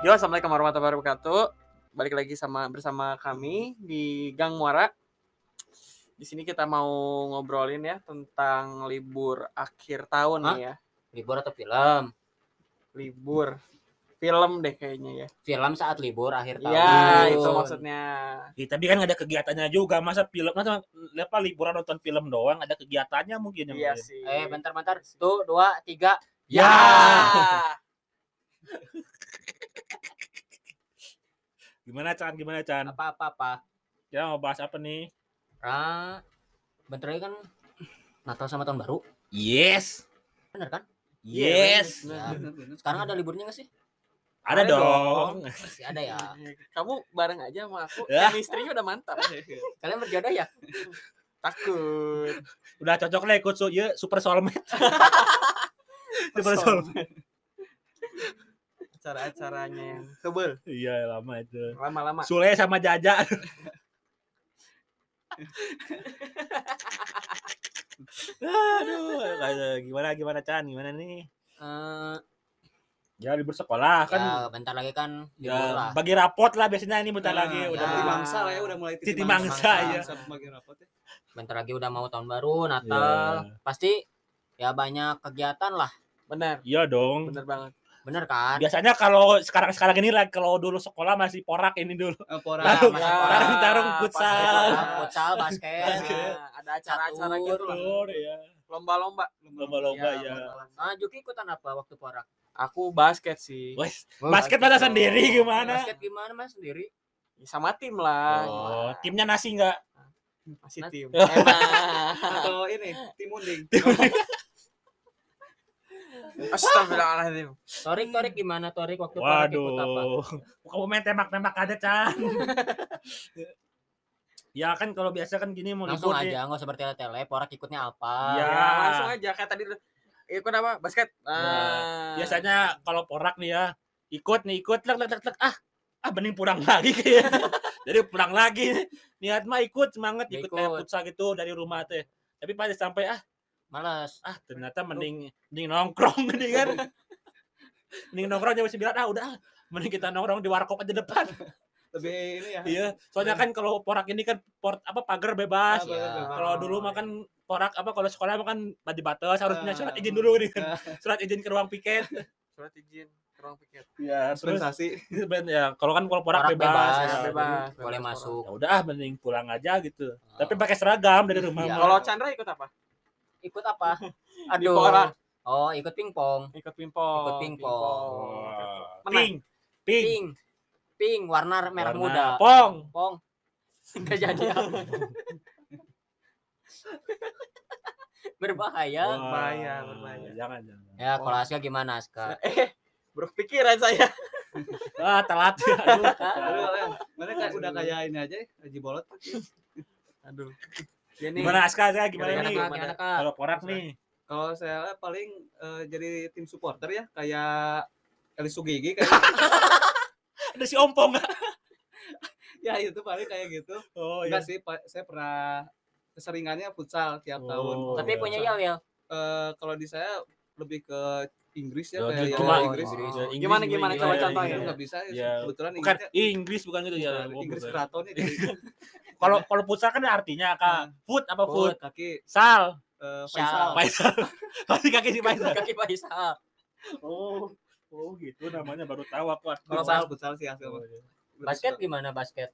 Yo, assalamualaikum warahmatullahi wabarakatuh. Balik lagi sama bersama kami di Gang Muara. Di sini kita mau ngobrolin ya tentang libur akhir tahun Hah? nih ya. Libur atau film? Libur film deh kayaknya ya. Film saat libur akhir tahun. Ya, itu maksudnya. Ya, tapi kan ada kegiatannya juga masa film masa apa liburan nonton film doang ada kegiatannya mungkin yang Iya sih. Eh, bentar-bentar. Tuh, dua, tiga. Ya. Gimana Chan? Gimana Chan? Apa-apa-apa. Ya mau bahas apa nih? Ra, bentar lagi kan Natal sama Tahun Baru. Yes. Bener kan? Yes. Ya. Sekarang ada liburnya gak sih? Ada, Ada dong. Masih ada ya. Kamu bareng aja sama aku. Ya. Chemistry-nya udah mantap. Kalian berjodoh ya? Takut. Udah cocok lah ikut su ya, super soulmate. super soulmate. Acara-acaranya yang tebel. Iya lama itu. Lama-lama. Sule sama Jaja. Aduh, gimana gimana Chan? Gimana nih? Eh, Ya libur sekolah kan. ya, bentar lagi kan libur Ya, lah. bagi rapot lah biasanya ini bentar Nah, lagi ya. udah bagi- mangsa lah ya udah mulai Titi mangsa, iya. bagi rapot ya. Bentar lagi udah mau Tahun Baru, Natal. Ya. Pasti ya banyak kegiatan lah. Benar. Iya dong. Benar banget. Bener kan? Biasanya kalau sekarang sekarang ini lah kalau dulu sekolah masih porak ini dulu. Eh, Pora. Tarung, masih Ya, tarung, futsal. Futsal, basket. Basket. Nah, ada acara-acara Catur. gitu lah. Betul ya. Lomba-lomba. Lomba-lomba ya. Ah, Juki ikutan apa waktu porak? Aku basket sih. Wes, Oh, basket basket masa sendiri gimana? Basket gimana mas sendiri? Sama tim lah. Oh, timnya nasi enggak? Masih Mas- tim. Emang. Atau ini tim unding. Astagfirullahaladzim. Torik Torik gimana Torik waktu porak ikut apa? Waduh. Kamu main tembak-tembak ada, Chan. ya kan kalau biasa kan gini mau Langsung libur aja nggak usah bertele-tele. Porak ikutnya apa? Iya. Ya, langsung aja kayak tadi. Ikut apa? Basket. Ya, Ah. biasanya kalau porak nih ya ikut nih ikut lek lek lek, lek. ah ah bening pulang lagi kayak jadi pulang lagi niat mah ikut semangat ikut, kayak Ikut. futsal gitu dari rumah teh tapi pas sampai ah Males. ah ternyata mending mending nongkrong nih kan mending nongkrong jam sembilan ah udah ah, mending kita nongkrong di warkop aja depan Lebih ini ya. iya soalnya kan kalau porak ini kan port apa pagar bebas Ah, Iya. kalau dulu makan porak apa kalau sekolah mah kan di batas harus punya Ah. surat izin dulu nih kan surat izin ke ruang piket Surat izin ke ruang piket. ya Ben, ya kalau kan kalau porak, Porak bebas, bebas, ya, ya, bebas. Boleh masuk. ya udah ah, mending pulang aja gitu Ah. tapi pakai seragam dari rumah mah. Kalau Chandra ikut apa? Ikut apa? Aduh. Oh, ikut pingpong. Ikut pingpong. Ikut pingpong. Wah, pink pink Ping. Ping warna merah Warna muda. pong Pong. Enggak jadi apa. Berbahaya. Wah, berbahaya, berbahaya. jangan jangan Ya, kalau Aska gimana Aska? Eh, berpikiran saya. ah telat aduh. Kayak udah kayak ini aja Haji Bolot. Aduh. Jadi gimana Aska Aska gimana Gimana, nih kalau porak nih Kalau saya paling eh, jadi tim supporter ya, kayak Elis Sugigi kayak ada si ompong ya itu paling kayak gitu. oh Enggak iya sih, saya pernah keseringannya futsal tiap Oh. tahun. Tapi iya. punya Yal ya. Eh, kalau di saya lebih ke Inggris ya, Ya, kayak gitu. ya, Cuma- Inggris. Inggris. Ya, Inggris Gimana, gimana? iya, Coba iya, contohnya. iya. Itu nggak bisa ya, Ya. kebetulan bukan Inggrisnya Inggris bukan gitu ya bukan, Oh, Inggris bukan. keratonnya jadi kalau kalau futsal kan artinya kak Ah. foot apa Foot. kaki sal Syal. Faisal. Faisal pasti kaki si Faisal Kaki Faisal. oh oh gitu namanya baru tahu aku Kalau Futsal, bas- futsal sih hasil. Oh, iya. Basket gimana basket?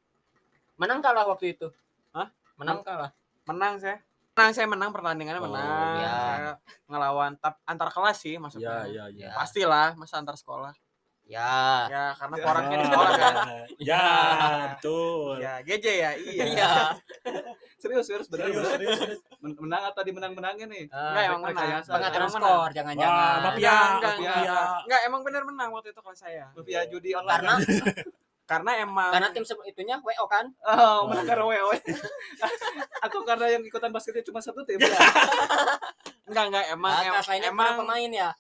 Menang kalah waktu itu? Hah? Menang kalah. menang saya. Menang saya menang pertandingannya Oh, menang. Saya ngelawan tap antar kelas sih maksudnya. ya ya ya Pastilah masa antar sekolah. Ya. Ya karena Ya. poraknya di sekolah kan. ya betul Ya, GJ ya. Iya. Iya. Serius, serius, bener, serius serius serius. Men- Menang atau dimenang-menangin nih? Enggak Eh, emang menang. pengaturan Emang menang. skor Wah, jangan-jangan. mafia, Enggak, enggak, mafia. enggak. Enggak, emang bener menang waktu itu kelas saya. Via judi online. Karena Karena emang karena tim itunya WO kan? Oh, menang karena WO. Atau karena yang ikutan basketnya cuma satu tim. Enggak enggak emang Ah, em- emang pemain ya.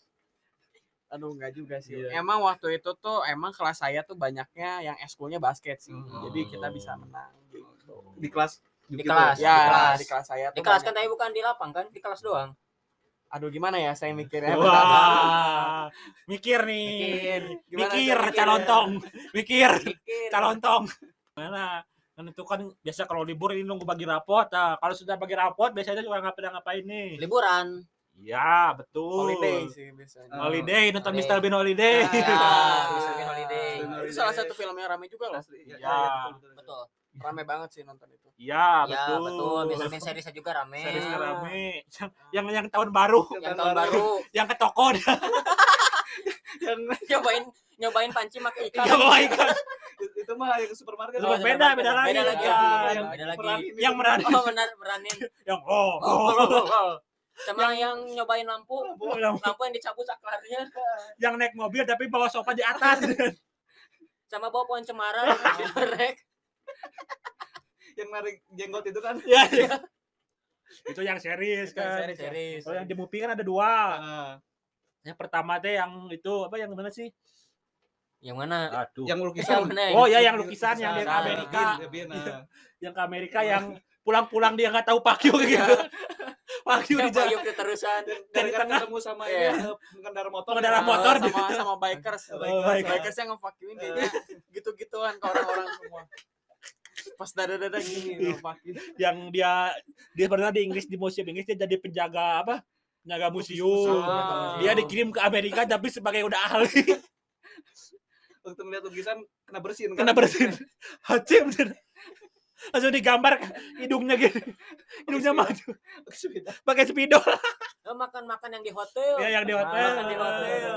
Aduh enggak juga sih. Iya. Emang waktu itu tuh emang kelas saya tuh banyaknya yang eskulnya basket sih. Hmm. Jadi kita bisa menang gitu. Di kelas Di gitu. kelas. Ya, kelas. di kelas saya tuh Di kelas kan tapi bukan di lapang kan? Di kelas doang. Aduh gimana ya saya mikirnya. Wah, mikir nih. Mikir. Gimana mikir calontong. Mikir Mikir. calontong. Mana? Menentukan biasa kalau libur ini nunggu bagi rapot. Nah, kalau sudah bagi rapot biasanya juga ngapain ngapain nih? Liburan. Iya, betul. Holiday sih biasanya. Holiday, nonton Holiday. Mr. Bean Holiday. Ah, Ya, Ah. Mr. Bean Holiday. Itu salah satu film yang rame juga loh. Asli, ya, Ya. ya, betul, betul. Betul. Rame banget sih nonton itu. Iya, Ya, betul. betul. Mr. Bean seriesnya juga rame. Seriesnya rame. Yang, yang yang tahun baru, Yang tahun baru yang ke toko dia Yang nyobain nyobain panci pakai ikan. bawa ikan. itu mah yang ke supermarket. Itu beda, beda lagi. Beda lagi. Ya, Beda yang lagi. Yang merani, Oh, benar beranin. yang oh, oh. Sama yang nyobain lampu. yang, Lampu yang dicabut saklarnya yang naik mobil tapi bawa sofa di atas. sama bawa pohon cemara Rek. yang narik jenggot itu kan. ya, ya. Itu yang serius kan. Series, ya? Series. Kalau yang di movie kan ada dua. Ah, Yang pertama teh yang itu apa yang mana sih? Yang mana? Aduh. yang Yang lukisan. mana? Oh ya yang lukisan yang di Lukisan. Amerika. Yang ke Amerika yang pulang-pulang dia nggak tahu pakyu gitu. Pakyu di jalan. keterusan. Dari tengah. ketemu sama Iya. ini eh, pengendara motor. Pengendara motor sama di- sama bikers. Bikers. Bikers yang nge-fuck-in dia gitu-gituan ke orang-orang semua. Pas dada-dada gini yang dia dia pernah di Inggris di museum Inggris dia jadi penjaga apa? Penjaga museum. Dia dikirim ke Amerika tapi sebagai udah ahli Waktu ngeliat lukisan kena bersin kan. kena bersin. Bener. Langsung digambar hidungnya gitu. Hidungnya maju pakai spidol. Oh, makan-makan yang di hotel. Ya yang di hotel. makan di hotel.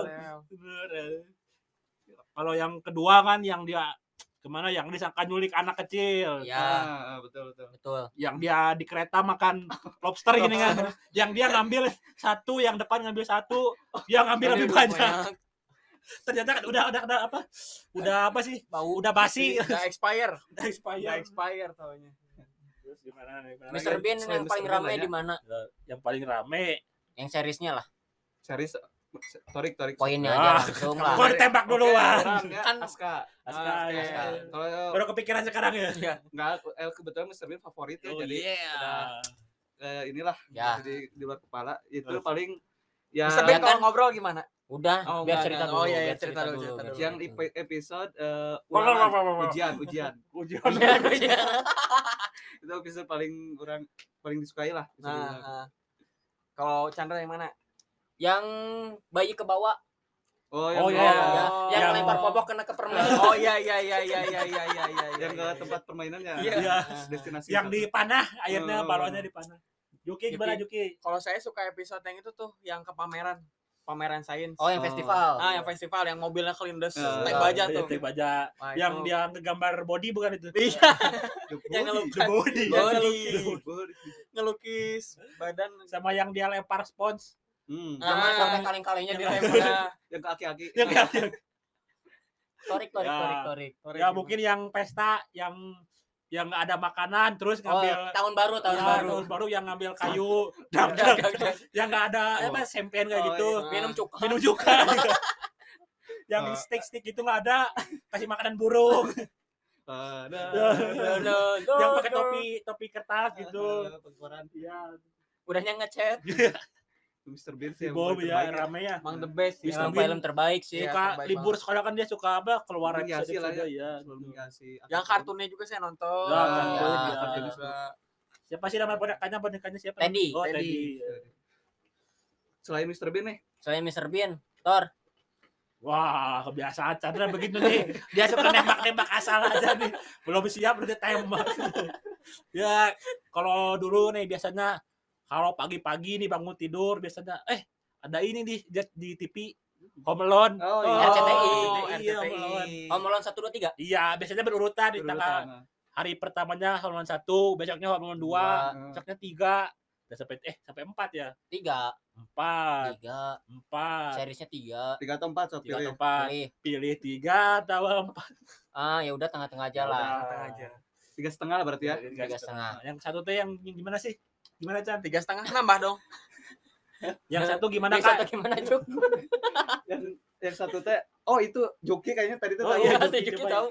Kalau yang kedua kan yang dia ke mana yang disangka nyulik anak kecil Ya, Ah, ah, betul betul. betul. yang dia di kereta makan lobster gini kan yang dia ngambil satu yang depan ngambil satu dia ngambil lebih banyak Banyak. Ternyata kan udah udah, udah apa udah apa sih Bau. udah basi Udah expire. udah expired Udah expire taunya. Terus gimana nih gimana Mr. lagi? Bean yang paling rame ya. di mana? yang paling rame Yang seriesnya lah. Series Torik Torik. Poinnya Ah. aja langsung lah. Kok ditembak duluan orang ya, Kan- Aska. Aska, ya. Aska. Kalau baru kepikiran sekarang ya Iya. enggak eh, kebetulan Mr. Bean favorit ya oh jadi iya eh, inilah Ya. jadi di luar kepala itu Terus. paling ya Mr. Ya Bean kan? kalau ngobrol gimana? Udah, oh, biar cerita dulu. Oh iya, iya cerita, cerita dulu, cerita dulu. Yang episode uh, ulangan, oh, oh, ujian, ujian. ujian, ujian. ujian. itu episode paling kurang paling disukai lah. Nah, uh, kalau Chandra yang mana? Yang bayi ke bawah. Oh, yang oh iya, Ya. Yang, yang lempar popok kena ke permainan. Oh iya, iya iya iya iya iya iya iya. iya yang ke iya, tempat permainannya ya. Iya. Destinasi. Yang di panah, akhirnya oh. balonnya di panah. Yuki gimana Yuki? Kalau saya suka episode yang itu tuh yang ke pameran pameran sains. Oh, yang Oh. festival. Ah, yang festival yang mobilnya kelindes Ah, naik iya, baja tuh. teh baja Wah, yang itu. dia ngegambar body bukan itu Iya, yang body. The body Yang Body. ngelukis, ngelukis badan sama yang dia lempar spons Hmm. Sama Ah. sampai kaleng-kalengnya dilempar. Yang ke aki-aki yang yang- Torik, torik, Ya. torik, torik. ya mungkin yang pesta yang yang nggak ada makanan terus Oh, ngambil tahun baru, tahun ya, baru. tahun baru yang ngambil kayu Dag, dag, dag, dag. yang nggak ada Oh. apa sempen kayak Oh, gitu iya. Minum cuka. minum juga yang Oh. stick stick itu nggak ada kasih makanan burung Ada. yang pakai topi topi kertas gitu. Iya, Udahnya ngechat. Mr. Bean si sih yang Bob ya terbaik ya. rame ya Emang the best ya. Emang Bean. film terbaik sih. Iya, suka terbaik libur banget. sekolah kan dia suka apa keluar episode lah ya. ya Menghiasi Yang kartunnya juga saya nonton. Ya, kartun, Ya, ya, kartun juga. siapa sih nama bonekanya bonekanya siapa Teddy. oh Teddy. Teddy, Selain Mr. Bean nih, Selain Mr. Bean, Thor. Wah, kebiasaan Chandra begitu nih. Dia suka nembak-nembak asal aja nih. Belum siap udah ditembak. ya, kalau dulu nih biasanya kalau pagi-pagi nih bangun tidur biasanya eh ada ini di di, di TV Home Alone. Oh, iya. RCTI. Iya, Home Alone. Home Alone 1 2 3. Iya, biasanya berurutan di tanggal berurutan. hari pertamanya Home Alone 1, besoknya Home Alone 2, Dua. besoknya 3, udah sampai eh sampai 4 ya. 3. 4, 3. 4. Seriesnya 3. Tiga atau empat so Tiga pilih. atau empat. Pilih. Pilih tiga atau empat. Ah, ya udah tengah-tengah aja lah. Tengah aja. Tiga setengah lah berarti ya. Tiga Tiga setengah. Yang satu tuh yang yang gimana sih? Gimana Chan? Tiga setengah nambah dong. Yang satu gimana Bisa kak? atau gimana, Cuk? Yang yang satu teh, oh itu Joki kayaknya tadi tuh Oh, tahu. iya. Iya, Juki coba. tahu.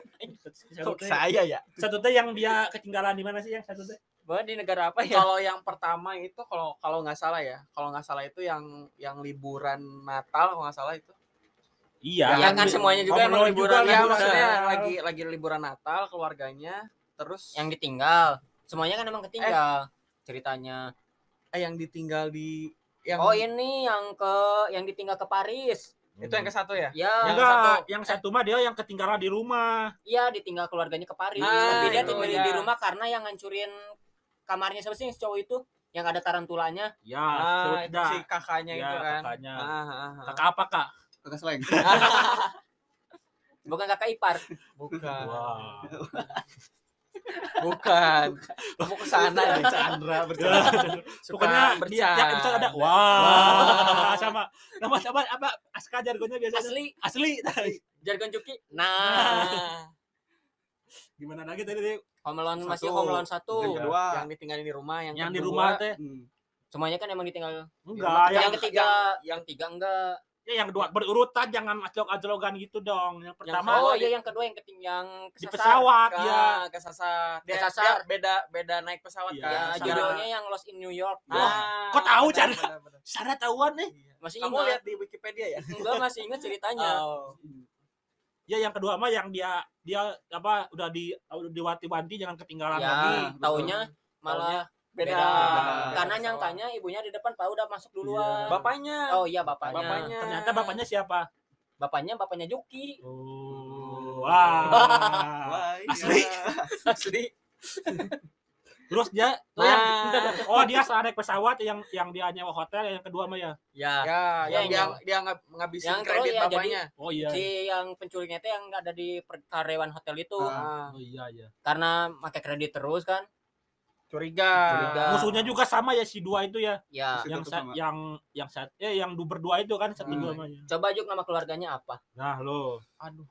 Satu teh, Saya ya. satu teh yang dia ketinggalan di mana sih yang satu teh? Bahwa di negara apa ya? Kalau yang pertama itu kalau kalau nggak salah ya, kalau nggak salah itu yang yang liburan Natal kalau nggak salah itu. Iya. Ya kan semuanya juga emang liburan juga Ya liburan. maksudnya lagi lagi liburan Natal keluarganya, terus yang ditinggal. Semuanya kan emang ketinggal ceritanya. eh yang ditinggal di yang Oh ini yang ke yang ditinggal ke Paris. itu yang ke satu ya? Ya, Yang Enggak, satu. yang satu mah dia yang ketinggalan di rumah. iya ditinggal keluarganya ke Paris. Nah, Tapi dia itu tinggal ya. di rumah karena yang ngancurin kamarnya siapa sih cowok itu yang ada tarantulanya. Ya, Ah, itu si kakaknya Ya, itu kan. kakaknya. Ah, ah, ah. Kakak apa, Kak? Kakak seleng. Bukan kakak ipar. Bukan. Wah. Bukan. Kamu ke sana ya. Chandra bercanda. Suka Pokoknya di tiap bercanda. episode ada wah sama nama apa apa aska jargonnya biasanya Asli asli jargon cuki. Nah, gimana lagi tadi Dek? Home Alone masih Satu. Home Alone satu. Yang kedua. yang ditinggalin di rumah yang, yang di rumah teh Hmm. Semuanya kan emang ditinggal. enggak Yang, yang ketiga, yang- yang ketiga enggak. Ya yang dua berurutan jangan aclok-aclokan gitu dong yang pertama oh di- iya yang kedua yang ketiga yang di kesasar. pesawat Ka- ya kesasar. Dia, Kesasar. dia beda beda naik pesawat. Ya, kesasar. judulnya yang Lost in New York. Ah, Wah, kok tahu, benar. sana tahuan nih Iya. masih Kamu ingat. lihat di Wikipedia ya? Enggak masih ingat ceritanya. Oh. ya yang kedua mah yang dia dia apa udah di udah diwanti-wanti jangan ketinggalan ya, lagi taunya malah Beda. beda. Beda. Karena Pesawat. nyangkanya ibunya di depan Pak udah masuk duluan. Iya. Bapaknya. Oh iya bapaknya. Bapaknya. ternyata bapaknya siapa Bapaknya bapaknya Juki. oh wah Wah, iya. Asli. Asli. terus dia oh, Nah. yang, oh dia saat naik pesawat yang yang dia nyewa hotel yang kedua mah ya Ya. Ya, Ya, yang dia yang- dia ngab- ngabisin yang kredit ya, bapaknya. oh iya Si yang penculiknya itu yang ada di karyawan hotel itu. Ah, oh iya iya Karena pakai kredit terus kan. Curiga. Curiga. musuhnya juga sama ya si dua itu ya Ya. Yang Itu sa- sama. yang yang saat eh yang du berdua itu kan satu Hmm. dua namanya Coba Juk nama keluarganya apa? nah lo Aduh,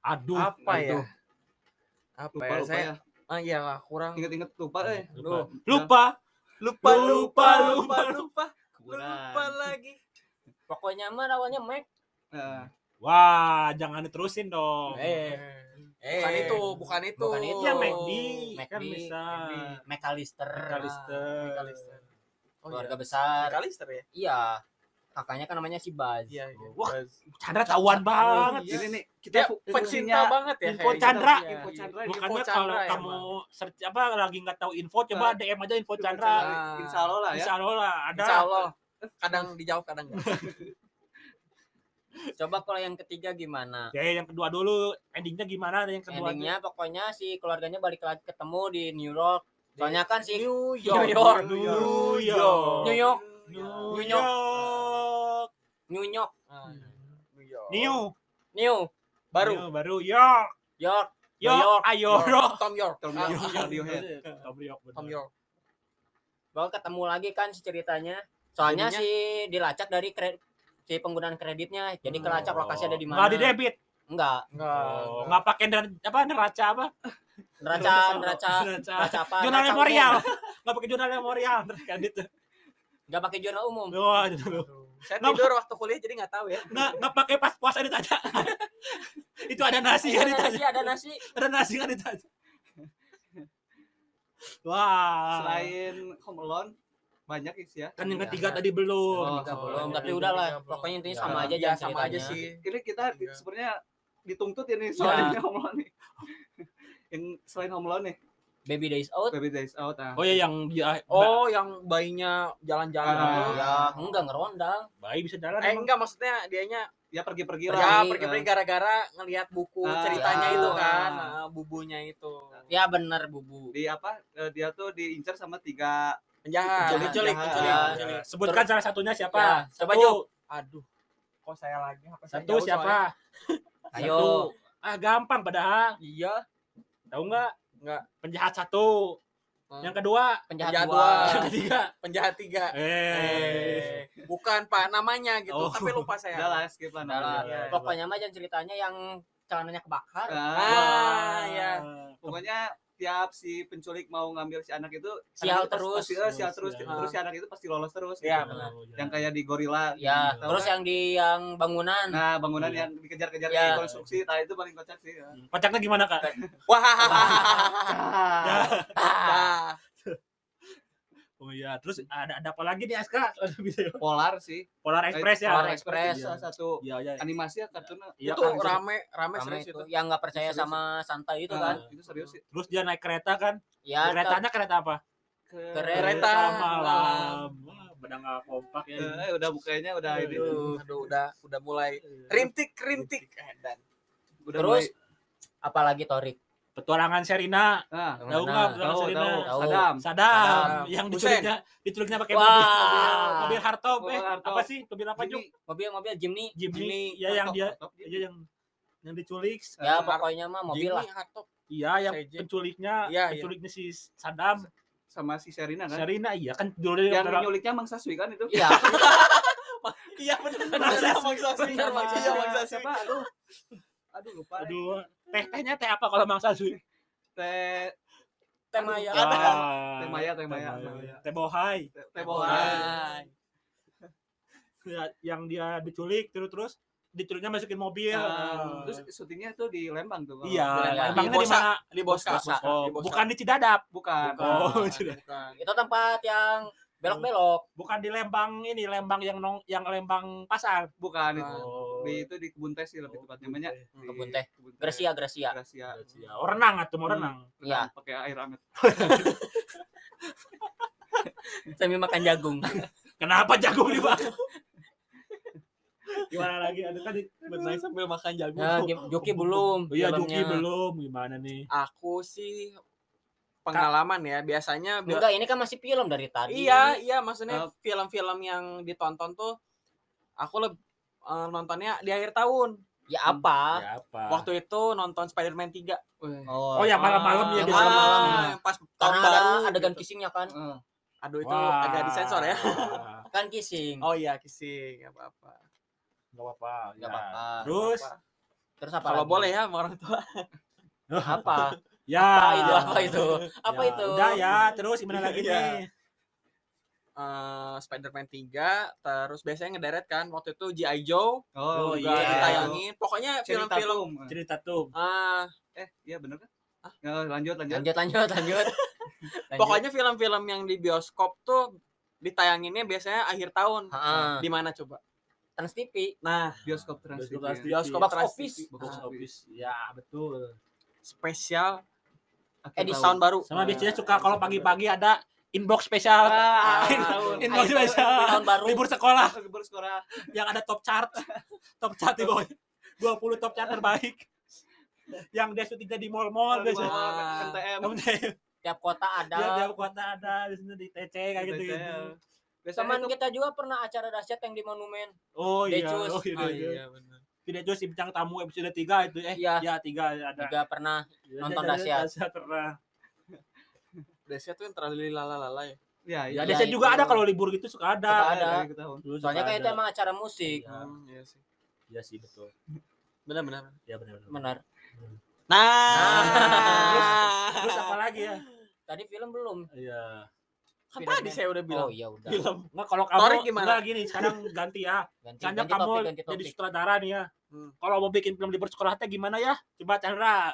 aduh apa ya? aduh. Apa Lupa, ya? lupa Saya ya. ah iya lah, kurang Ingat-ingat lupa eh. Lupa lupa Lupa, lupa lupa lupa. lupa lupa lagi. Pokoknya mah awalnya Mac. Nah, wah jangan diterusin dong Eh, Eh. bukan itu, bukan itu. Bukan itu. ya McD McD, kan bisa McAllister. McAllister. McAllister. Oh, Keluarga iya. besar. McAllister ya? Iya. Kakaknya kan namanya si Baz. Iya, iya. Wah, Buzz. Chandra tahuan banget Iya. ini nih kita pecinta fungsinya banget ya. info kayak Chandra. gitu. Info Iya, Chandra, iya. Makanya Info kalau Chandra kamu emang. search apa lagi nggak tahu info coba Nah. DM aja info Info Chandra. Chandra. Insya Allah lah ya. Insya Allah lah ada. Insya Allah. Kadang dijawab, kadang enggak. Coba kalau yang ketiga gimana? Ya yang kedua dulu endingnya gimana yang kedua? Endingnya pokoknya si keluarganya balik lagi ketemu di New York. Soalnya kan si New New York. New York. New York. New New York. New York, New York. New. New Baru. New, baru York. York. York. York. Ayo York. York. Tom York. Tom Ah, York. Tom York. Tom York. Baru ketemu lagi kan ceritanya. Soalnya si dilacak dari si penggunaan kreditnya. Jadi kelacak lokasi ada di mana? Nggak di debit. Enggak. Enggak. Oh, nggak pakai ner- apa neraca apa? Neraca neraca Neraca. neraca apa? Jurnal memorial. umum. Nggak pakai jurnal memorial. Kredit. Enggak pakai jurnal umum. Wah, jurnal. Saya Nggak- tidur waktu kuliah jadi nggak tahu ya. nggak nggak pakai pas puasa ditanya. itu ada nasi kan Ada ditanya. nasi, ada nasi. Ada nasi kan ditanya. Wah. Selain Home Alone banyak sih ya. kan yang Iya. ketiga tadi belum. Oh, oh, belum, iya, tapi iya, udahlah. belum. Pokoknya intinya Ya, sama aja Ya, jangan sama aja sih. Ini kita Iya. sebenarnya dituntut ya Iya. soalnya Alone nih. Yang selain Home Alone nih, Baby Days Out. Baby Days Out ah. Oh ya yang dia Oh, yang bayinya jalan-jalan Ah. Ya, enggak ngerondang. bayi bisa jalan Eh emang. enggak maksudnya dianya Ya pergi-pergi Pergi. ya lah. pergi-pergi gara-gara ngelihat buku Ah, ceritanya ya. itu kan, ah, bubunya itu. Ya bener bubu. Di apa? eh, Dia tuh diincar sama tiga Penjahat, Penculik, Ya. penculik. Sebutkan salah satunya siapa? Ya, coba. Juk. Aduh. Kok saya lagi? Apa saya Satu jauh siapa? Ayo. Satu. Ah gampang padahal. Iya. Tahu nggak? Nggak. Penjahat satu. Ah. Yang kedua. Penjahat Penjahat dua. dua. Yang ketiga. Penjahat tiga. Eh. Eh, bukan Pak namanya gitu, Oh. tapi lupa saya. Udah lah, skip lah. Udah lah. Iya. Pokoknya mah jangan ceritanya yang celananya kebakar. Ah, Ah, ya. pokoknya setiap si penculik mau ngambil si anak itu Sial anak terus. pasti, eh, sial Oh, terus sial. terus si anak itu pasti lolos terus Iya, gitu. benar. Ya. yang kayak di gorila Ya, gitu. terus yang di yang bangunan. nah bangunan Iya. yang dikejar-kejar Ya. di konstruksi nah itu paling kocak sih ya. Kocaknya gimana kak? Wah. Oh iya, terus ada ada apa lagi nih bisa ya? Polar sih Polar Express ya. Polar Express. salah satu Iya iya. animasi ya kartuna Iya, itu kan. rame rame Rame serius itu itu. yang nggak percaya Serius. sama santai itu Nah, kan. itu serius sih Terus dia naik kereta kan? Ya, Keretanya kereta apa? Kereta malam. Wah, Bedang nggak kompak ya. Eh, udah bukanya udah ini Aduh, aduh, udah udah mulai rintik rintik dan udah terus mulai- apalagi Torik. Petualangan Serina. nah Tahu nggak petualangan tahu Serina? tahu Tahu. Sadam Sadam, Sadam. yang diculiknya diculiknya pakai mobil mobil, mobil hardtop Mobil eh apa sih mobil apa Juk? Mobil-mobil Jimny. Jimny, Jimny, ya yang dia iya yang yang diculik Ya Har- pokoknya mah mobil lah. Jimny hardtop. iya yang penculiknya Iya, iya. penculiknya si Sadam sama si Serina kan Serina iya kan judulnya yang nyuliknya Mang Saswi kan itu Iya. Iya benar. Benar, Iya Bang Saswi. benar, Bang Iya Saswi. Bang Saswi. siapa aduh aduh lupa aduh teh tehnya teh apa kalau Mang Saswi teh Teh Maya. Ada. Teh Maya, teh Maya, teh Maya. teh bohai teh Hai. teh bohai Ya, yang dia diculik terus terus diculiknya masukin mobil Ah, terus syutingnya tuh di Lembang tuh iya di Lembang. Di mana Di Boska. Boska. oh bukan di Cidadap bukan Oh, bukan. Itu tempat yang belok-belok. bukan di Lembang ini Lembang yang nong yang Lembang pasar bukan itu oh di itu di kebun teh sih lebih tepatnya banyak Kebun teh. kebun teh. Gracia, Gracia. Gracia oh, renang atau mau Hmm. renang Iya, pakai air hangat sambil makan jagung. kenapa jagung di bawah gimana lagi ada tadi Bermain sambil makan jagung. Nah, Gi- Juki belum. Oh, iya. Juki belum gimana nih Aku sih pengalaman ya biasanya bi- Enggak, ini kan masih film dari tadi. iya iya maksudnya Uh, film-film yang ditonton tuh aku lebih nontonnya di akhir tahun Ya apa? ya apa waktu itu nonton Spider-Man 3 oh malam-malam ya biasa malam-malam. malam Ah, pas tahun baru ada adegan gitu. kissingnya kan. Eh, aduh itu agak disensor ya Kan kissing. oh iya kissing nggak apa-apa nggak apa-apa Enggak ya. apa-apa. terus Apa-apa. Terus apa kalau lagi? boleh ya sama orang tua Apa? ya Apa itu? Apa itu? Apa Ya, itu? udah ya terus gimana lagi Iya. nih Eh, Spider-Man 3 terus biasanya ngederet kan waktu itu G.I. Joe Oh, juga iya. ditayangin pokoknya film-film film cerita tuh ah eh iya bener kan Ya, lanjut lanjut Lanjut, lanjut, lanjut. Lanjut. pokoknya film-film yang di bioskop tuh ditayanginnya biasanya akhir tahun Ha-ha. di mana coba Trans TV. nah bioskop trans Bioskop TV, Trans ya. TV. bioskop Box Trans office. TV. box Nah, office ya betul spesial Akhir edisi tahun. tahun baru sama biasanya suka kalau pagi-pagi ada inbox spesial Ah, In- inbox Akhir spesial tahun baru. libur sekolah. Libur sekolah. Yang ada top chart. Top chart di bawah. 20 top chart terbaik. Yang dia syutingnya di mall-mall di biasanya. Ah. NTM Kemudian Tiap kota ada. dia tiap kota ada. Di sini di TC kayak gitu gitu. Biasanya Teman itu kita juga pernah acara dahsyat yang di monumen. oh iya. Decus. oh iya, oh iya. iya benar tidak jauh si bintang tamu episode 3 itu eh. Iya. ya 3 ada. Juga pernah Ya, nonton dahsyat pernah Desi tuh yang terlalu lala-lala ya ya ya Iya, dahsyat itu. juga ada kalau libur gitu suka ada Suka ada. dari ke tahun. Dulu suka Soalnya kan itu ada. emang acara musik. Iya. Hmm, iya sih Iya sih betul benar-benar ya benar benar Benar. nah terus apa lagi ya Tadi film belum. iya kan tadi saya udah bilang Oh iya udah. film Nggak kalau kamu Torik gimana? enggak gini sekarang ganti ya Ganti, Misalnya ganti kamu topik, ganti jadi topik. sutradara nih ya Hmm. kalau mau bikin film libur sekolah teh gimana ya coba Chandra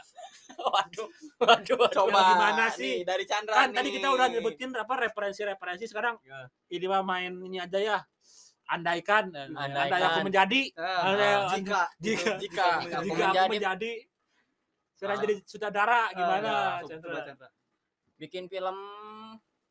Waduh. Waduh. waduh. coba gimana sih? nih, dari Chandra kan nih. tadi kita udah nyebutin apa referensi-referensi sekarang Ya. ini mah main ini aja ya andaikan eh, Andaikan. andai aku menjadi Ah, Ada- jika jika jika Jika aku jika aku menjadi- menjadi sekarang Ah. jadi sutradara gimana Ah, ya, Chandra? coba, Chandra. Bikin film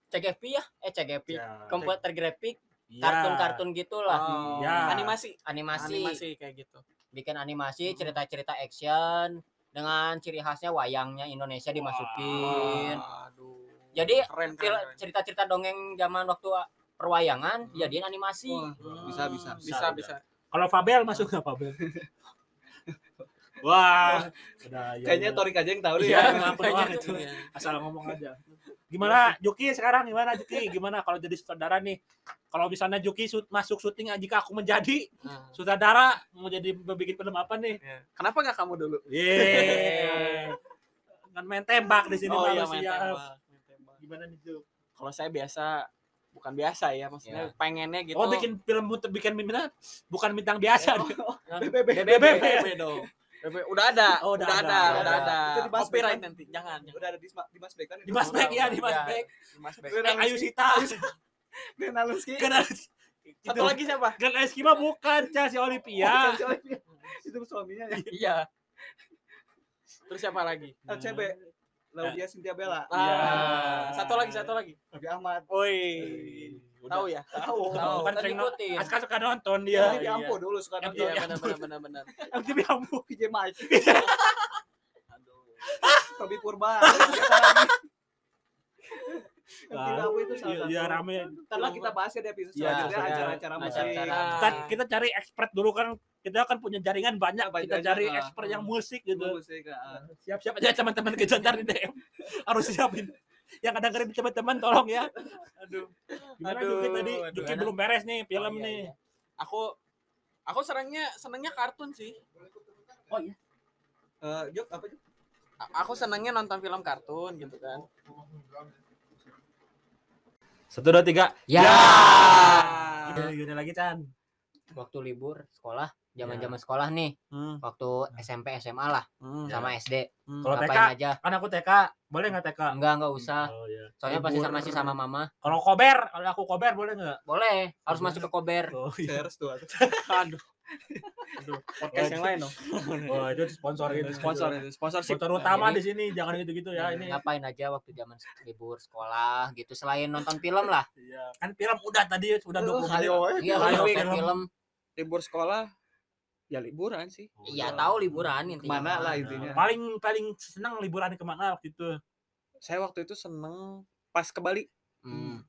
CGV ya? Eh CGV. Ya. Komputer grafik, Iya. kartun-kartun gitulah. Oh, Ya. animasi Animasi. animasi kayak gitu Bikin animasi, cerita-cerita action dengan ciri khasnya wayangnya Indonesia dimasukin. Aduh. Jadi, keren Fil- keren, keren. cerita-cerita dongeng zaman waktu perwayangan jadiin animasi. Wah, Hmm. bisa bisa bisa bisa kalau Fabel masuk nggak Fabel wah udah ya, kayaknya ya. Torik aja yang tahu Iya, ya. itu. iya. asal ngomong aja gimana Juki sekarang gimana Juki gimana kalau jadi sutradara nih kalau misalnya Juki masuk syuting ah, jika aku menjadi Nah, sutradara mau jadi bikin film apa nih iya. kenapa nggak kamu dulu Yeay. kan main tembak di sini Oh iya main tembak. main tembak. Gimana nih, Juk? Kalau saya biasa bukan biasa ya, maksudnya pengennya gitu. Oh, bikin film bikin bintang bukan bintang biasa. nih. BBB. BBB, BBB dong. Udah ada, Oh, udah, udah ada, ada. udah ada. Itu di Mas Copyright kan? nanti, jangan. jangan. Udah ada di Mas- di Mas Beck kan? Di Mas Beck ya, di Mas Iya. Beck. Di Mas. Udah. Eh, Ayu Sita. Glenn Aluski. Kan Satu lagi siapa? Kan Rizky mah bukan, Cah, si Olivia. Itu suaminya ya. Iya. Terus siapa lagi? LCB. Laudia Cynthia Bella. Ah, Iya. Satu lagi, satu lagi. Raffi Ahmad. Woi. Tahu ya? Tahu. Tahu kan Kan sering no- ngikutin. Aska suka nonton Dia dia. di Ampo dulu suka nonton. Iya, benar benar benar benar. MTV Ambu. PJ Mike. Aduh. Tobi Purba. Ah, apa itu salah Iya, satu. iya, kita bahas ya di episode Iya, selanjutnya acara-acara musik. Acara-acara. Kita, kita cari expert dulu kan. Kita kan punya jaringan banyak. Banyak, Kita cari expert yang musik gitu. Musik. ah. Siap-siap aja teman-teman kita ntar di DM. Harus siapin. Yang kadang dengerin teman-teman tolong ya. Aduh. Gimana Aduh, Juki tadi? aduh. Juki belum beres nih film Oh, iya, nih. iya. Aku aku senangnya senangnya kartun sih. Oh iya. Eh, Jok, apa Jok? A- Aku senangnya nonton film kartun gitu kan. Satu, dua, tiga. Ya. Gini, gini lagi, Chan. Waktu libur sekolah, zaman-zaman sekolah nih, Hmm, waktu SMP SMA lah hmm, sama SD. hmm. Kalau TK, aja? kan aku TK. Boleh nggak TK? Enggak, enggak usah. Oh iya. Soalnya pasti sama masih sama mama. Kalau kober, kalau aku kober boleh nggak? Boleh, harus masuk ke kober. Oh Saya restu. atuh. Aduh. Aduh, podcast yang lain dong. Oh, itu sponsor gitu. Sponsor itu, sponsorship. Sponsor utama di sini, jangan gitu-gitu ya ini. Ngapain aja waktu zaman libur sekolah gitu selain nonton film lah. Iya. Kan film udah tadi sudah Oh, 20 menit. Ayo. Iya, film. Libur sekolah ya liburan sih. Iya, tahu liburan intinya. Ke mana lah intinya. paling paling senang liburan ke mana waktu itu? Saya waktu itu seneng pas ke Bali. Hmm,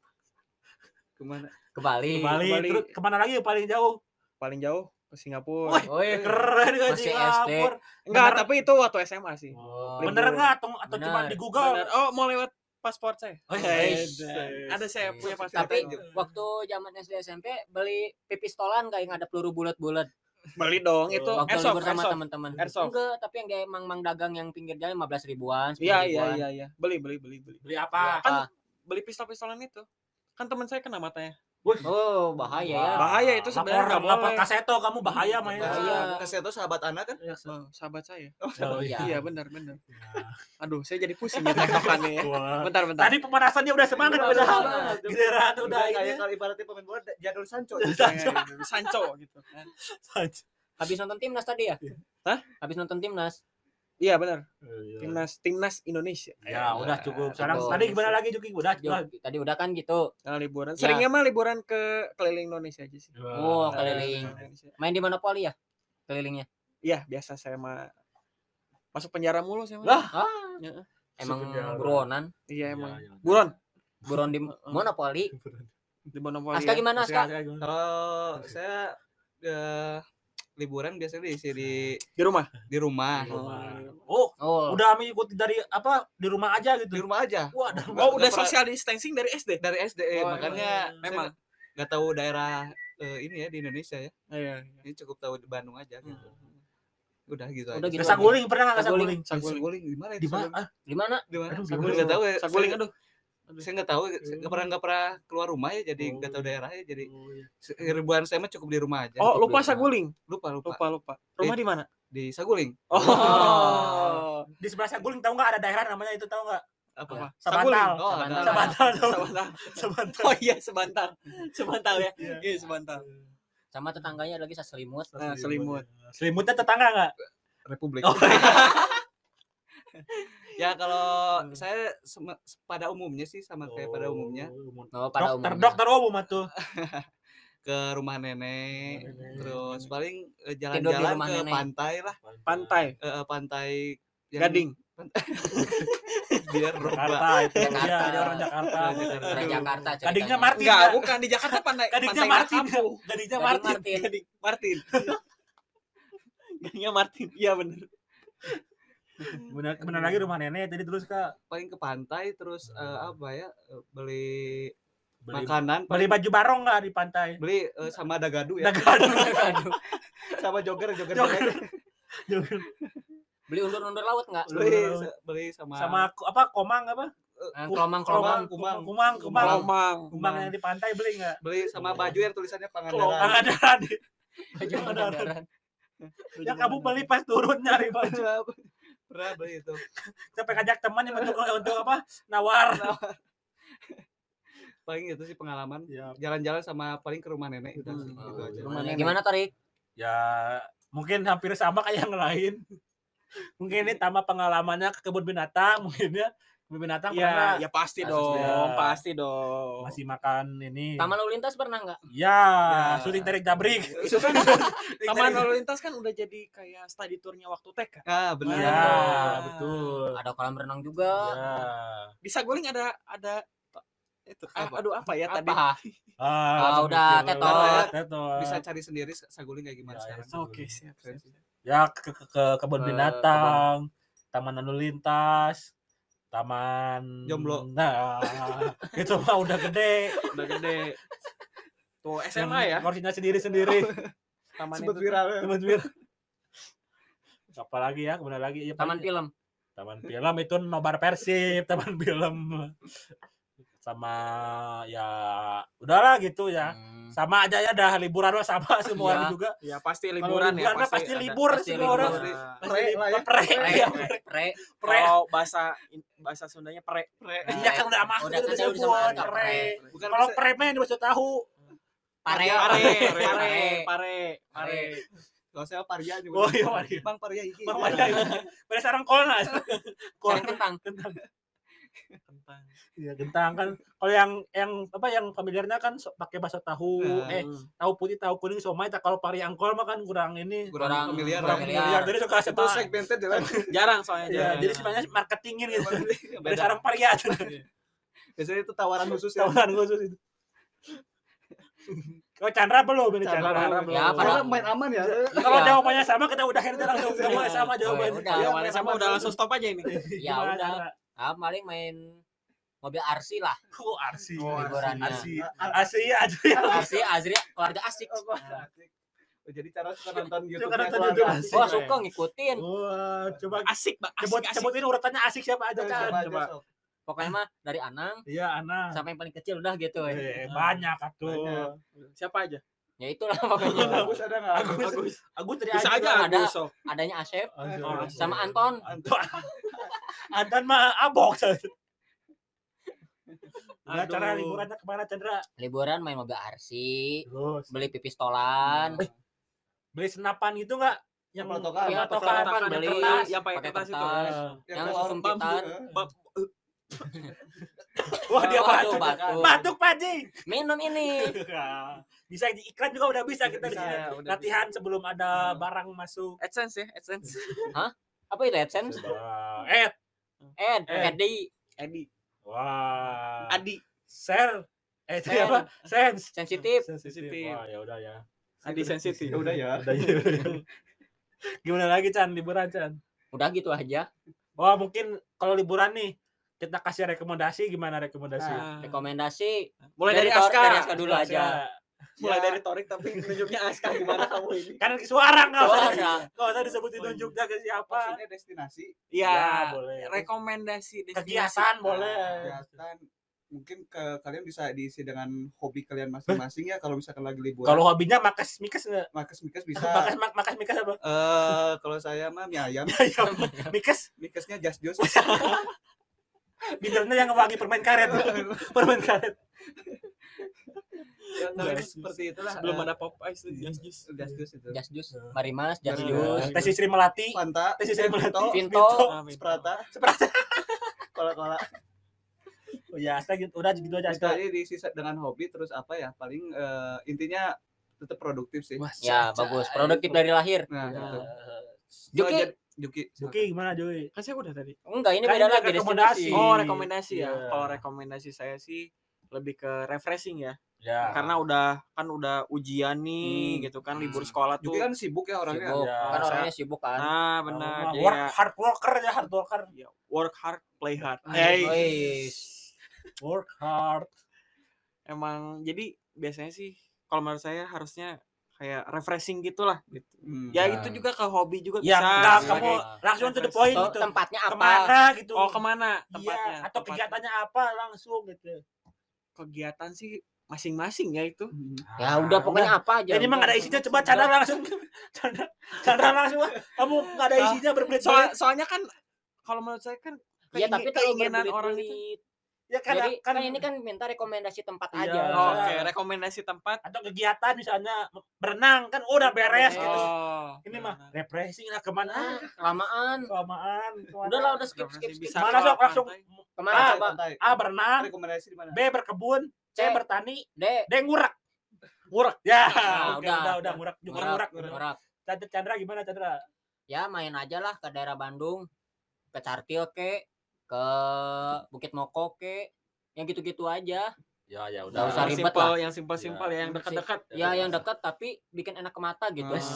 Ke mana? ke Bali. Ke Bali, Bali. terus ke mana lagi yang paling jauh? Paling jauh ke Singapura. Wih, Oh, iya. Keren kan Masih Singapura. Enggak, bener. tapi itu waktu SMA sih. Oh. Bener nggak atau atau Bener. cuma di Google? Bener. Oh, mau lewat paspor saya. Oh, Eish. iya. Ada saya punya paspor. Tapi waktu zaman SD SMP beli pipistolan kayak yang ada peluru bulat-bulat. Beli dong itu Waktu airsoft, sama teman-teman. Airsoft. Enggak, tapi yang dia emang mang dagang yang pinggir jalan 15 ribuan, 10 Iya, iya, ribuan. iya, iya. Beli, beli, beli, beli. Beli apa? Apa? Beli pistol-pistolan itu. Kan teman saya kena matanya. Oh, bahaya ya. Bahaya itu sebenarnya Lapor, nggak lapor boleh. kaseto kamu bahaya main. Bahaya. Kasih itu sahabat anak kan? Oh, sahabat saya. Oh, iya. Iya, benar, benar. Aduh, saya jadi pusing nih ya. Wah. Bentar, bentar. Tadi pemanasannya udah semangat Udah. Giliran udah Udah kayak ini. kalau ibaratnya pemain bola jadul Sancho. Sancho, Sancho gitu kan. Habis nonton timnas tadi ya? Hah? Habis nonton timnas. Iya, benar. Iya. Timnas timnas Indonesia. Ya, udah cukup. Sekarang Cukup. tadi gimana lagi Juki? Udah, udah. tadi udah kan gitu. Nah, liburan. Ya. Seringnya mah liburan ke keliling Indonesia aja sih. Oh, Nah, keliling. Indonesia. Main di Monopoly ya? Kelilingnya. Iya, biasa saya mah masuk penjara mulu saya mah. Lah. Ah, Ya. emang buronan. Iya emang. Iya, iya. Buron Buron di Monopoly. di Monopoly. Aska ya. gimana Aska, Aska? Aska, gimana? Kalau saya eh, liburan biasanya diisi di Di rumah. di rumah. Di rumah. Oh, Oh, udah mengikuti dari apa di rumah aja Di gitu. rumah aja. Wah, Oh, udah Nggak pernah- social distancing dari SD. Dari SD eh, Oh, makanya memang. memang nggak tahu daerah eh, ini ya di Indonesia ya. Iya. Ini cukup tahu di Bandung aja gitu. Udah gitu Udah aja. gitu. Saguling pernah nggak ke Saguling. Saguling? Saguling. Saguling di mana itu? Di mana? Saguling? Ah, di mana? Di mana? Aduh, gimana? nggak tahu ya. Saguling Saya- aduh. Saya nggak tahu, nggak pernah nggak pernah keluar rumah ya, jadi nggak tahu Oh. daerahnya. Jadi Oh, iya. ribuan saya mah cukup di rumah aja. Oh, lupa di. Saguling. lupa lupa. Lupa, lupa. Rumah di mana? Di Saguling. Oh. Di sebelah Saguling tahu nggak ada daerah namanya itu tahu nggak? Apa? Apa? Sabantal. Oh, Sabantal. Sabantal. Sebantal. Sabantal. Oh iya, sebantal. Sebantal ya. Iya. Iya, sebantal. Sama tetangganya lagi selimut. Nah, selimut. Selimutnya tetangga nggak? Republik. Oh, ya kalau saya pada umumnya sih sama kayak pada umumnya Oh, pada dokter umumnya. dokter umum tuh. ke rumah nenek, nenek. terus paling eh, jalan-jalan ke nenek. pantai lah, Pantai. Eh, pantai yang Gading. biar roba. Jakarta itu. Jakarta. Ada orang Jakarta. Jakarta. Orang Jakarta. Gadingnya Martin. Enggak, nggak? bukan di Jakarta pantai. Gadingnya Martin. Gadingnya Gading Martin. Martin. Gading Martin. Gadingnya Martin. Iya bener. Benar benar lagi rumah nenek tadi terus Kak. paling ke pantai terus eh, apa ya eh, beli, Beli, makanan beli paling baju barong nggak di pantai? beli eh, sama dagadu ya Dagadu. Aduh. sama jogger jogger Jogger. jogger. Beli undur-undur laut nggak? beli beli sama sama apa komang apa Ku- Kelomang-kelomang. kumang kumang. kumang kumang yang di pantai beli nggak beli sama baju yang tulisannya Pangandaran. Pangandaran Baju Ada- Pangandaran. ya kamu beli pas turun nyari baju pernah beli itu sampai ngajak teman yang untuk untuk apa nawar paling itu sih pengalaman ya jalan-jalan sama paling ke rumah nenek udah sih, Hmm. gitu aja. Rumah nenek. Gimana Torik? ya mungkin hampir sama kayak yang lain mungkin ini tambah pengalamannya ke kebun binatang mungkin ya binatang Ya, pernah ya pasti Pasti. dong, Ya. pasti dong. masih makan ini Taman lalu lintas pernah nggak? ya, Ya. syuting tarik kan Taman lalu lintas kan udah jadi kayak study tournya waktu TK. ah benar ya Ah. betul Ada kolam renang juga. ya. Di Saguling ada ada itu ah, Apa? aduh apa ya tadi? Apa? Ah, Oh, udah, tetot. Tetot. bisa cari sendiri saguling kayak gimana Ya, sekarang ya. Oke, siap. siap. ya ke, ke, ke kebun Ke binatang taman lalu lintas taman Jomblo. nah itu mah udah gede Udah gede. Tuh SMA ya. porsinya sendiri sendiri Taman sempet itu tuh. viral ya. viral apa lagi ya kemudian lagi ya, Taman paling- film. taman film itu nobar persib taman film sama ya udahlah gitu ya Hmm. sama aja ya dah liburan mah sama semua Iya. juga Ya pasti Kalau liburan ya. mah pasti ada. libur pasti semua libur. orang Nah, Pasti Pre lah ya. pre Pre, iya, pre, pre Kalau bahasa bahasa Sundanya pre. iya kan udah masuk Udah kan udah pre pre. bukan kalau pre mah yang dimaksud tahu Pare, Pare, pare, pare, pare. pare, pare. kalau saya Paria juga oh iya Maria Bang Paria iki Bang Maria pada sarang kolnas kol Sarang kentang. kentang Kentang. iya kentang kan. Kalau yang yang apa yang familiarnya kan so- pakai bakso tahu. Nah. eh tahu putih tahu kuning somai tak kalau pari angkol mah kan kurang ini. Kurang Kurang- familiar kurang familiar. familiar jadi suka itu segmented ya Jarang soalnya ya, jarang. jadi sebenarnya marketingin gitu ada beda. sarang paria biasanya itu tawaran khusus ya. Tahunan khusus itu. Kalau Chandra belum ini Chandra Chandra, belum. Ya, Karena pada main aman ya. Kalau Iya. jawabannya sama kita udahin aja langsung. Semua sama jawabannya. udah. Ya, mana sama udah langsung stop aja ini. Ya udah. Ah, paling main mobil RC lah. Oh, Arsi. Oh, liburannya. Arsi. Arsi aja ya. RC Azri keluarga asik. Oh, asik. Oh, jadi cara suka nonton YouTube Suka nonton YouTube. asik. Oh, suka ngikutin. Wah, coba Asik, Pak. Asik, asik. sebutin urutannya asik siapa aja kan. Coba. Pokoknya mah dari Anang Iya, Ana. sampai yang paling kecil udah gitu. Eh, banyak atuh. Siapa aja? Ya itulah pokoknya. Agus ada nggak? Agus. Agus. Agus tadi Bisa aja ada. Agus. Adanya Asep Oh, sama Anton. Anton. Anton mah abok. Aduh. cara liburannya ke mana Chandra? Liburan main mobil RC, Terus beli pipistolan. beli senapan gitu nggak? Yang Pelotokan. Iya, pelotokan, pelotokan, yang beli. kertas. Ya, pakai kertas itu. Eh, Yang ya. Bab- Wah, dia batuk. batuk. Batuk, Pak Ji. Minum ini. Bisa di iklan juga udah bisa kita di Bisa, sini. ya, udah Latihan sebelum ada barang masuk. AdSense ya, AdSense. Apa itu AdSense? Eh, Ed, Ed. Edi, Edi. wah. Adi. Share. Eh, itu apa? Sense. sensitif. Sensitif. Wah, ya udah ya. Adi sensitif. Ya udah ya. Udah ya. Gimana lagi Chan liburan Chan? Udah gitu aja. Wah, mungkin kalau liburan nih kita kasih rekomendasi gimana rekomendasi? Nah, Rekomendasi mulai dari, Tor- Aska. dari Aska dulu aja. Mulai Ya. dari Torik tapi nunjuknya Aska gimana kamu ini? Kan suara nggak usah. Nggak usah disebutin nunjuknya ke siapa. Maksudnya destinasi, Iya, boleh. rekomendasi destinasi. Kegiatan boleh. kegiatan mungkin ke kalian bisa diisi dengan hobi kalian masing-masing ya kalau misalkan lagi liburan. Kalau hobinya makas mikas nggak? Makes Mikes bisa. Makas mak- makas mikas apa? Eh kalau saya mah mie ayam, Ayam. Mikas Mikesnya just just. dinnernya yang wangi permen karet. permen karet. ya, tapi Just seperti itulah. Sebelum eh, ada Popeyes tuh just just. just just itu. Jas jus, Marimas, jas Marimas. jus. Tes Sri Melati. Fanta, Tes Sri Melati. Vinto. Ah. Sprata, Sprata. kola-kola. Oh ya, gitu. udah gitu aja Itu Aska. aja diisi dengan hobi terus apa ya? Paling eh, intinya tetap produktif sih. Wah, Ya, bagus. Produktif dari lahir. Nah, Ya. itu. Juki. Juki. Gimana Joy? Kan saya udah tadi. Enggak, ini Kan beda lagi rekomendasi. Oh, rekomendasi ya. Iya. Kalau rekomendasi saya sih lebih ke refreshing ya. Ya. Karena udah kan udah ujian nih Hmm. gitu kan libur Hmm. sekolah tuh. Juki kan sibuk ya orangnya. Sibuk. Ya, Kan saya- orangnya sibuk kan. Nah, benar. Oh, Jadi work ya, hard worker ya hard worker. ya, work hard, play hard. Hey. Work hard. Emang jadi biasanya sih kalau menurut saya harusnya kayak refreshing gitulah gitu. Hmm. Ya Ya. itu juga ke hobi juga Ya, bisa. enggak, kamu langsung to the point Tuh, gitu. tempatnya apa Ke mana gitu. Oh ke mana Iya, tempatnya? atau Tempat- kegiatannya apa langsung gitu. kegiatan sih masing-masing ya itu. Hmm. ya udah pokoknya apa aja Jadi emang ada isinya, coba Chandra langsung. Chandra langsung. Kamu gak ada isinya berbelit Soal, soalnya kan kalau menurut saya kan Iya tapi keinginan orang itu. Ya kan, Jadi kan, ini kan minta rekomendasi tempat Iya. aja. Oh, Oke, Iya. rekomendasi tempat. atau kegiatan misalnya berenang kan udah beres gitu. Oh, Ini mah refreshing lah ke mana? Ah, kelamaan. Kelamaan. Udah lah udah skip skip skip. bisa. Mana sok langsung Ke mana Ah, coba? A berenang, Rekomendasi di mana? B berkebun, C C. bertani, D. D ngurak. Ngurak. Ya, Nah, oke, udah. udah, udah, ngurak, juga ngurak. Ngurak, Chandra gimana Chandra? Ya main aja lah ke daerah Bandung, ke Cartil ke, ke Bukit Moko ke, yang gitu-gitu aja. Ya, ya Nggak usah Yang ribet simpel, lah. yang simpel-simpel ya, yang dekat-dekat. Ya yang dekat tapi bikin enak ke mata gitu. Wes,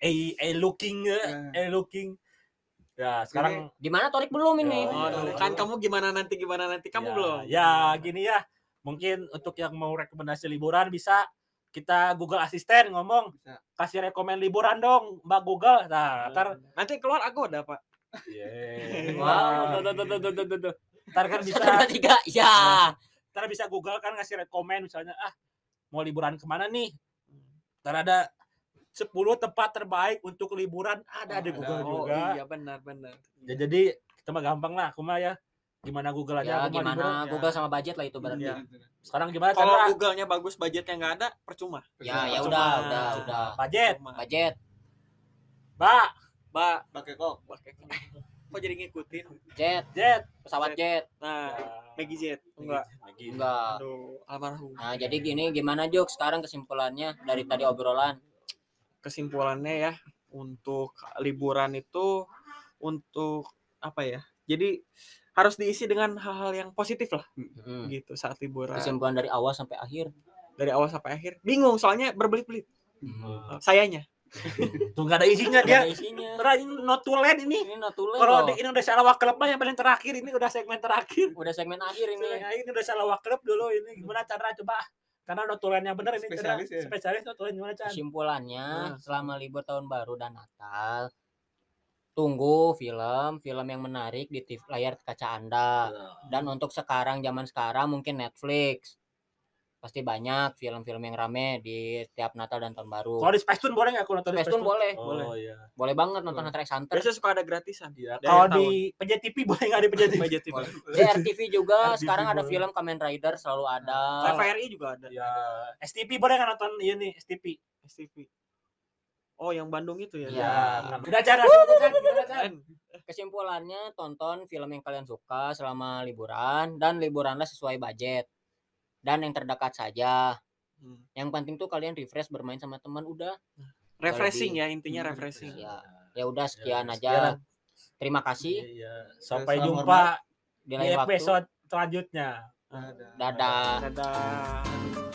eh, eh looking, eh, Ya. eh looking. Ya, sekarang Di mana Torik belum ini? Ya, Waduh, iya. kan kamu gimana nanti gimana nanti kamu ya, belum. Ya, gini ya. Mungkin untuk yang mau rekomendasi liburan bisa kita Google Asisten ngomong Bisa. kasih rekomend liburan dong Mbak Google. Nah, ntar Nanti keluar Agoda, Pak. Yeay. Wah, tuh, tuh, tuh, tuh, tuh, tuh, tuh. ntar kan bisa tiga, ya. ntar bisa Google kan ngasih rekomend misalnya ah mau liburan ke mana nih ntar ada 10 tempat terbaik untuk liburan ada di Oh, Google ada. Oh juga iya benar benar. Ya, jadi kita mah gampang lah aku mah ya gimana Google aja Ya gimana liburan. Google sama budget lah itu berarti. Iya. sekarang gimana Kalau Google-nya bagus, budgetnya nggak ada, percuma. Ya ya Cuma- udah udah udah. budget Percuma. Budget, Mbak Mbak, Pakai kok. pakai kok jadi ngikutin? jet, jet pesawat jet. Nah, Maggie Z. Enggak. lagi Enggak. Aduh, almarhum. Nah, jadi gini gimana Jok sekarang kesimpulannya dari tadi obrolan? Kesimpulannya ya, untuk liburan itu untuk apa ya? Jadi harus diisi dengan hal-hal yang positif lah Hmm. gitu saat liburan. Kesimpulan dari awal sampai akhir. Dari awal sampai akhir. Bingung soalnya berbelit-belit. Hmm. Sayanya. Tuh nggak ada isinya dia ada isinya. Terus ini not to land ini Ini natural kalau loh. di Indonesia Lawak Club mah yang paling terakhir ini udah segmen terakhir Udah segmen akhir ini. ini ini udah salah Club dulu ini gimana cara coba karena not to land yang bener ini. Spesialis ya? spesialis not to land gimana Chan Kesimpulannya Nah. selama libur tahun baru dan Natal tunggu film film yang menarik di TV, layar kaca Anda. Dan untuk sekarang zaman sekarang mungkin Netflix. Pasti banyak film-film yang rame di tiap Natal dan tahun baru. kalau di Space Tune boleh nggak aku nonton Space Tune boleh. oh, boleh. iya Boleh banget nonton. Hunter x Hunter. Biasanya suka ada gratisan. Iya, Dari kalau di PJTV boleh nggak di PJTV? Budget itu. Di RTV juga RTV sekarang ada boleh. film Kamen Rider selalu ada. TVRI juga ada. Ya, STP boleh nggak nonton iya nih STP? STV. Oh, yang Bandung itu ya. Iya. Udah cara. Kesimpulannya tonton film yang kalian suka selama liburan dan liburanlah sesuai budget. Dan yang terdekat saja. Hmm. Yang penting tuh kalian refresh bermain sama teman udah. Refreshing lebih. ya intinya Hmm, refreshing. Ya, ya udah sekian Ya, aja. sekian. Terima kasih Iya, Sampai Salam jumpa di di lain waktu. episode selanjutnya. Ada. Dadah. Dadah.